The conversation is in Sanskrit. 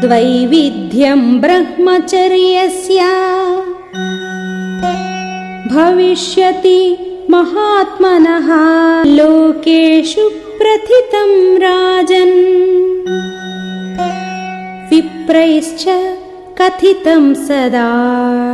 द्वैविध्यम् ब्रह्मचर्यस्य। भविष्यति महात्मनः। लोकेषु प्रथितम् राजन्। विप्रैश्च कथितम् सदा।